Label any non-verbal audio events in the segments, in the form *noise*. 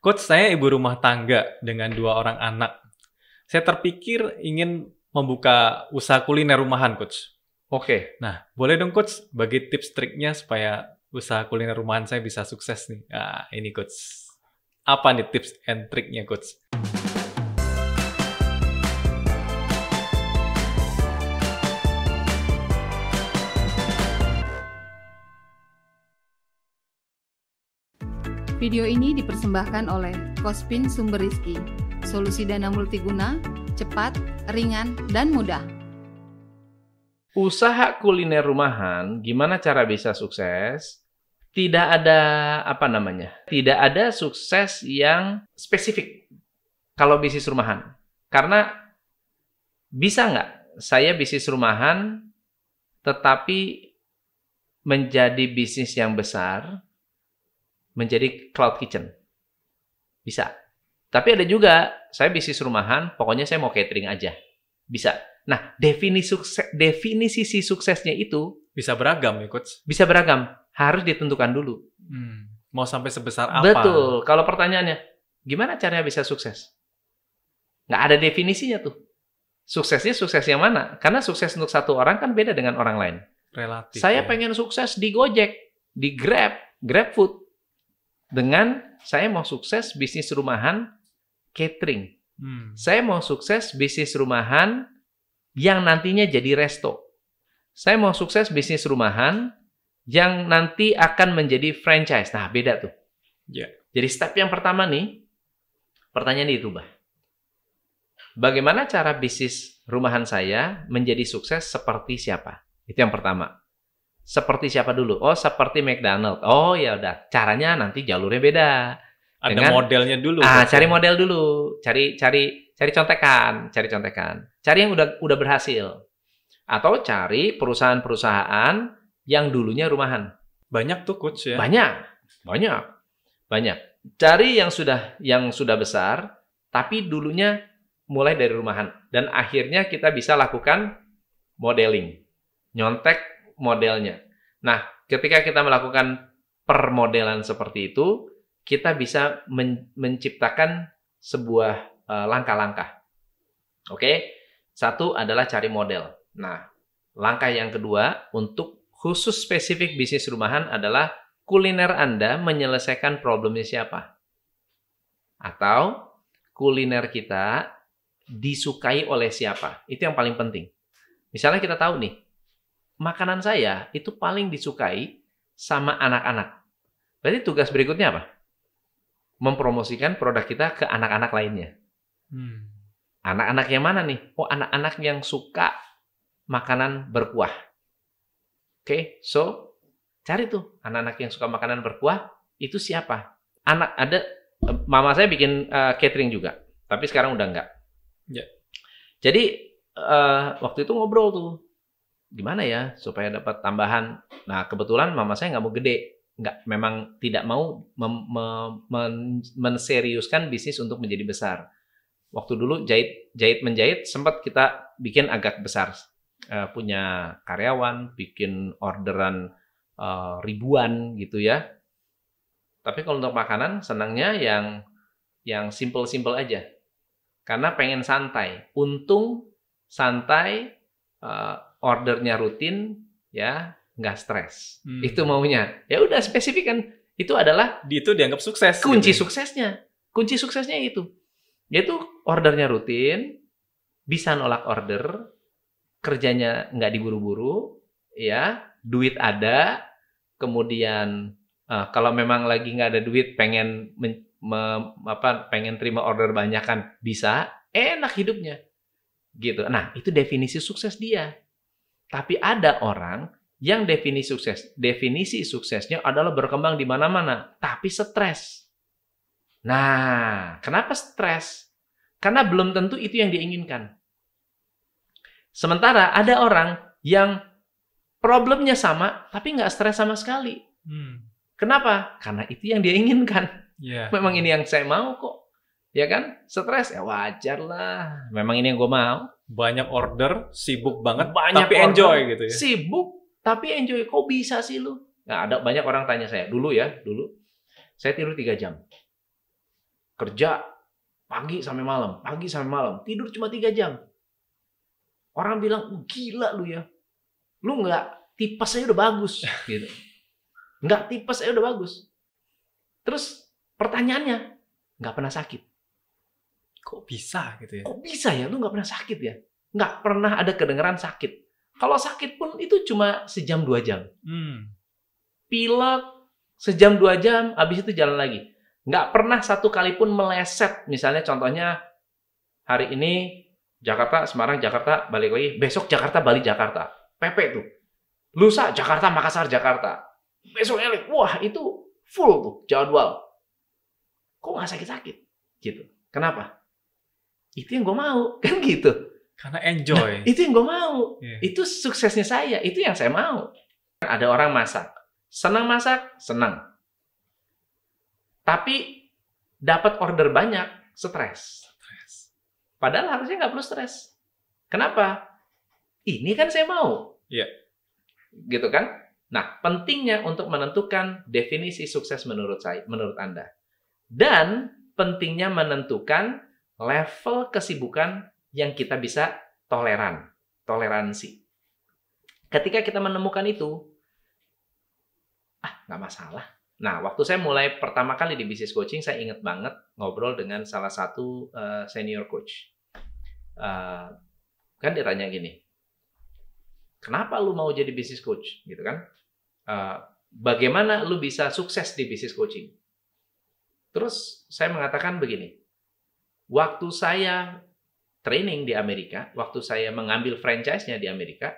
Coach, saya ibu rumah tangga dengan dua orang anak. Saya terpikir ingin membuka usaha kuliner rumahan, Coach. Oke. Nah, boleh dong Coach bagi tips triknya supaya usaha kuliner rumahan saya bisa sukses nih. Nah, ini Coach. Apa nih tips and triknya Coach? Video ini dipersembahkan oleh Kospin Sumber Rizki, solusi dana multiguna, cepat, ringan, dan mudah. Usaha kuliner rumahan, gimana cara bisa sukses? Tidak ada apa namanya? Tidak ada sukses yang spesifik kalau bisnis rumahan. Karena bisa nggak saya bisnis rumahan tetapi menjadi bisnis yang besar menjadi cloud kitchen. Bisa. Tapi ada juga, saya bisnis rumahan, pokoknya saya mau catering aja. Bisa. Nah, definisi sukses, definisi si suksesnya itu Bisa beragam ya Coach? bisa beragam. Harus ditentukan dulu. Hmm. Mau sampai sebesar apa? Betul. Kalau pertanyaannya, gimana caranya bisa sukses? Nggak ada definisinya tuh. Suksesnya sukses yang mana? Karena sukses untuk satu orang kan beda dengan orang lain. Relatif. Saya ya. pengen sukses di Gojek, di Grab, GrabFood. Dengan saya mau sukses bisnis rumahan catering. Hmm. Saya mau sukses bisnis rumahan yang nantinya jadi resto. Saya mau sukses bisnis rumahan yang nanti akan menjadi franchise. Nah, beda tuh. Ya. Jadi step yang pertama nih, pertanyaan dirubah. Bagaimana cara bisnis rumahan saya menjadi sukses seperti siapa? Itu yang pertama. Seperti siapa dulu? Oh, seperti McDonald. Oh, ya udah. Caranya nanti jalurnya beda. Ada Dengan- modelnya dulu. Ah, cari model dulu, cari cari cari contekan, cari contekan. Cari yang udah udah berhasil. Atau cari perusahaan-perusahaan yang dulunya rumahan. Banyak tuh Coach ya. Banyak, banyak, banyak. Cari yang sudah yang sudah besar, tapi dulunya mulai dari rumahan dan akhirnya kita bisa lakukan modeling, nyontek modelnya. Nah, ketika kita melakukan permodelan seperti itu, kita bisa men- menciptakan sebuah eh, langkah-langkah. Oke, satu adalah cari model. Nah, langkah yang kedua untuk khusus spesifik bisnis rumahan adalah kuliner Anda menyelesaikan problemnya siapa? Atau kuliner kita disukai oleh siapa? Itu yang paling penting. Misalnya kita tahu nih, makanan saya itu paling disukai sama anak-anak. Berarti tugas berikutnya apa? Mempromosikan produk kita ke anak-anak lainnya. Hmm. Anak-anak yang mana nih? Oh, anak-anak yang suka makanan berkuah. Oke, so cari tuh anak-anak yang suka makanan berkuah itu siapa? Anak ada mama saya bikin eh, catering juga, tapi sekarang udah enggak. Ya. Jadi eh, waktu itu ngobrol tuh, gimana ya supaya dapat tambahan. Nah kebetulan mama saya nggak mau gede, nggak memang tidak mau mem- mem- men- menseriuskan bisnis untuk menjadi besar. Waktu dulu jahit jahit menjahit sempat kita bikin agak besar, Eh, punya karyawan, bikin orderan eh, ribuan gitu ya. Tapi kalau untuk makanan senangnya yang yang simple-simple aja. Karena pengen santai. Untung santai, eh, ordernya rutin, ya nggak stres. Hmm. Itu maunya. Ya udah spesifik kan. Itu adalah Di itu dianggap sukses. kunci gitu. suksesnya. Kunci suksesnya itu. Yaitu ordernya rutin, bisa nolak order, kerjanya nggak diburu-buru, ya, duit ada, kemudian eh, kalau memang lagi nggak ada duit, pengen men- me- apa, pengen terima order banyak kan bisa, enak hidupnya, gitu. Nah itu definisi sukses dia. Tapi ada orang yang definisi sukses, definisi suksesnya adalah berkembang di mana-mana, tapi stres. Nah, kenapa stres? Karena belum tentu itu yang diinginkan. Sementara ada orang yang problemnya sama, tapi nggak stres sama sekali. Hmm. Kenapa? Karena itu yang dia inginkan. Ya. *laughs* Memang ini yang saya mau kok. Ya kan? Stres ya wajar lah. Memang ini yang gue mau. Banyak order, sibuk banget, Banyak tapi order, enjoy gitu ya. Sibuk, tapi enjoy. Kok bisa sih lu? Nah, ada banyak orang tanya saya. Dulu ya, dulu. Saya tidur 3 jam. kerja pagi sampai malam, pagi sampai malam, tidur cuma tiga jam. Orang bilang gila lu ya, lu nggak tipes aja udah bagus *laughs* gitu. Nggak tipes aja udah bagus. Terus pertanyaannya, nggak pernah sakit. Kok bisa gitu ya? Kok bisa ya? Lu nggak pernah sakit ya? Nggak pernah ada kedengeran sakit. Kalau sakit pun itu cuma sejam dua jam. Hmm. Pilek sejam dua jam, habis itu jalan lagi. Nggak pernah satu kali pun meleset. Misalnya contohnya hari ini Jakarta, Semarang, Jakarta, balik lagi. Besok Jakarta, Bali, Jakarta. PP tuh. Lusa, Jakarta, Makassar, Jakarta. Besok lagi. Wah, itu full tuh jadwal. Kok nggak sakit-sakit? Gitu. Kenapa? Itu yang gue mau. *laughs* Kan gitu. Karena enjoy. Nah, itu yang gue mau. Iya. Itu suksesnya saya. Itu yang saya mau. Ada orang masak. Senang masak, senang. Tapi dapat order banyak, stres. Padahal harusnya nggak perlu stres. Kenapa? Ini kan saya mau. Iya. Gitu kan? Nah, pentingnya untuk menentukan definisi sukses menurut saya, menurut Anda. Dan pentingnya menentukan level kesibukan yang kita bisa toleran, toleransi. Ketika kita menemukan itu, ah nggak masalah. Nah, waktu saya mulai pertama kali di bisnis coaching, saya ingat banget ngobrol dengan salah satu uh, senior coach. Uh, kan dia tanya gini, kenapa lu mau jadi bisnis coach, gitu kan? Uh, bagaimana lu bisa sukses di bisnis coaching? Terus saya mengatakan begini, waktu saya training di Amerika, waktu saya mengambil franchise-nya di Amerika,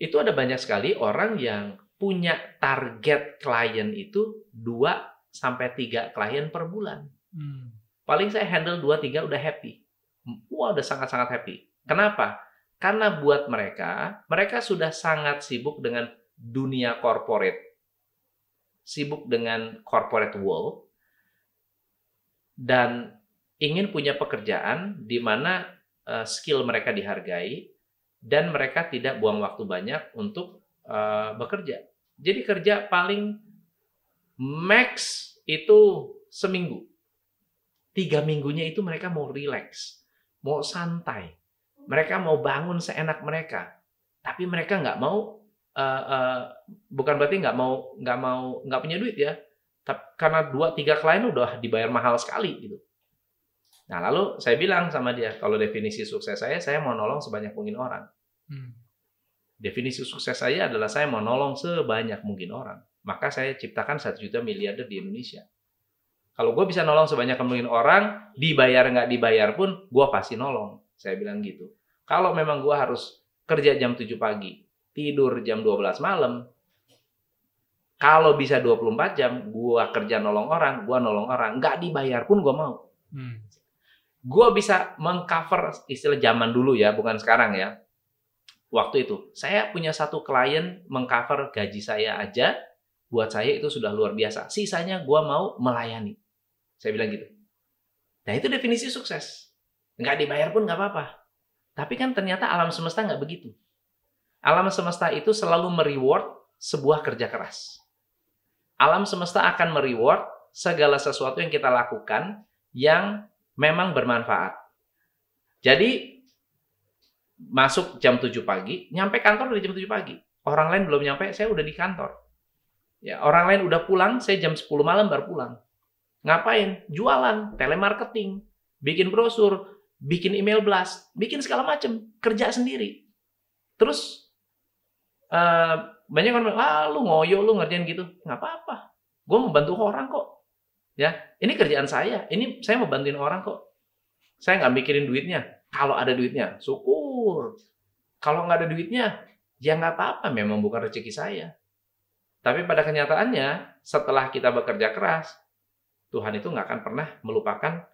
itu ada banyak sekali orang yang punya target klien itu 2 sampai 3 klien per bulan. Hmm. Paling saya handle 2 3 udah happy. Wah, udah sangat-sangat happy. Kenapa? Karena buat mereka, mereka sudah sangat sibuk dengan dunia corporate. Sibuk dengan corporate world dan ingin punya pekerjaan di mana uh, skill mereka dihargai dan mereka tidak buang waktu banyak untuk uh, bekerja. Jadi kerja paling max itu seminggu. Tiga minggunya itu mereka mau relax, mau santai. Mereka mau bangun seenak mereka. Tapi mereka nggak mau, uh, uh, bukan berarti nggak mau nggak mau nggak punya duit ya. Karena dua tiga klien udah dibayar mahal sekali gitu. Nah lalu saya bilang sama dia, kalau definisi sukses saya, saya mau nolong sebanyak mungkin orang. Hmm. Definisi sukses saya adalah saya mau nolong sebanyak mungkin orang. Maka saya ciptakan satu juta miliarder di Indonesia. Kalau gue bisa nolong sebanyak mungkin orang, dibayar nggak dibayar pun, gue pasti nolong. Saya bilang gitu. Kalau memang gue harus kerja jam 7 pagi, tidur jam 12 malam, kalau bisa 24 jam, gue kerja nolong orang, gue nolong orang. Nggak dibayar pun gue mau. Hmm. Gue bisa mengcover istilah zaman dulu ya, bukan sekarang ya waktu itu. Saya punya satu klien mengcover gaji saya aja, buat saya itu sudah luar biasa. Sisanya gue mau melayani. Saya bilang gitu. Nah itu definisi sukses. Nggak dibayar pun nggak apa-apa. Tapi kan ternyata alam semesta nggak begitu. Alam semesta itu selalu mereward sebuah kerja keras. Alam semesta akan mereward segala sesuatu yang kita lakukan yang memang bermanfaat. Jadi masuk jam 7 pagi, nyampe kantor dari jam 7 pagi. Orang lain belum nyampe, saya udah di kantor. Ya, orang lain udah pulang, saya jam 10 malam baru pulang. Ngapain? Jualan, telemarketing, bikin brosur, bikin email blast, bikin segala macam, kerja sendiri. Terus uh, banyak orang bilang, ah lu ngoyo lu ngerjain gitu. Nggak apa-apa. Gue mau bantu orang kok. Ya, ini kerjaan saya. Ini saya mau bantuin orang kok. Saya nggak mikirin duitnya. Kalau ada duitnya, syukur. Kalau nggak ada duitnya, ya nggak apa-apa, memang bukan rezeki saya. Tapi pada kenyataannya, setelah kita bekerja keras, Tuhan itu nggak akan pernah melupakan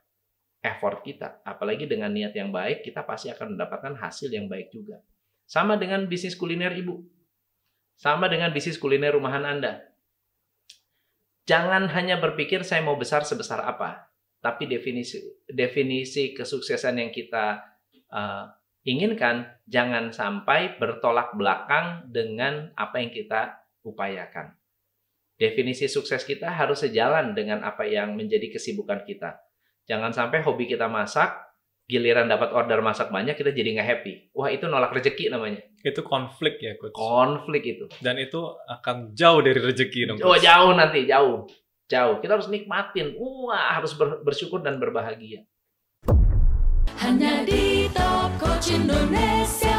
effort kita. Apalagi dengan niat yang baik, kita pasti akan mendapatkan hasil yang baik juga. Sama dengan bisnis kuliner ibu. Sama dengan bisnis kuliner rumahan Anda. Jangan hanya berpikir saya mau besar sebesar apa tapi definisi definisi kesuksesan yang kita uh, inginkan jangan sampai bertolak belakang dengan apa yang kita upayakan. Definisi sukses kita harus sejalan dengan apa yang menjadi kesibukan kita. Jangan sampai hobi kita masak, giliran dapat order masak banyak kita jadi nggak happy. Wah itu nolak rezeki namanya. Itu konflik ya coach. Konflik itu. Dan itu akan jauh dari rezeki dong. Oh, coach. Oh jauh nanti jauh jauh. Kita harus nikmatin. Wah harus bersyukur dan berbahagia. Hanya di Top Coach Indonesia.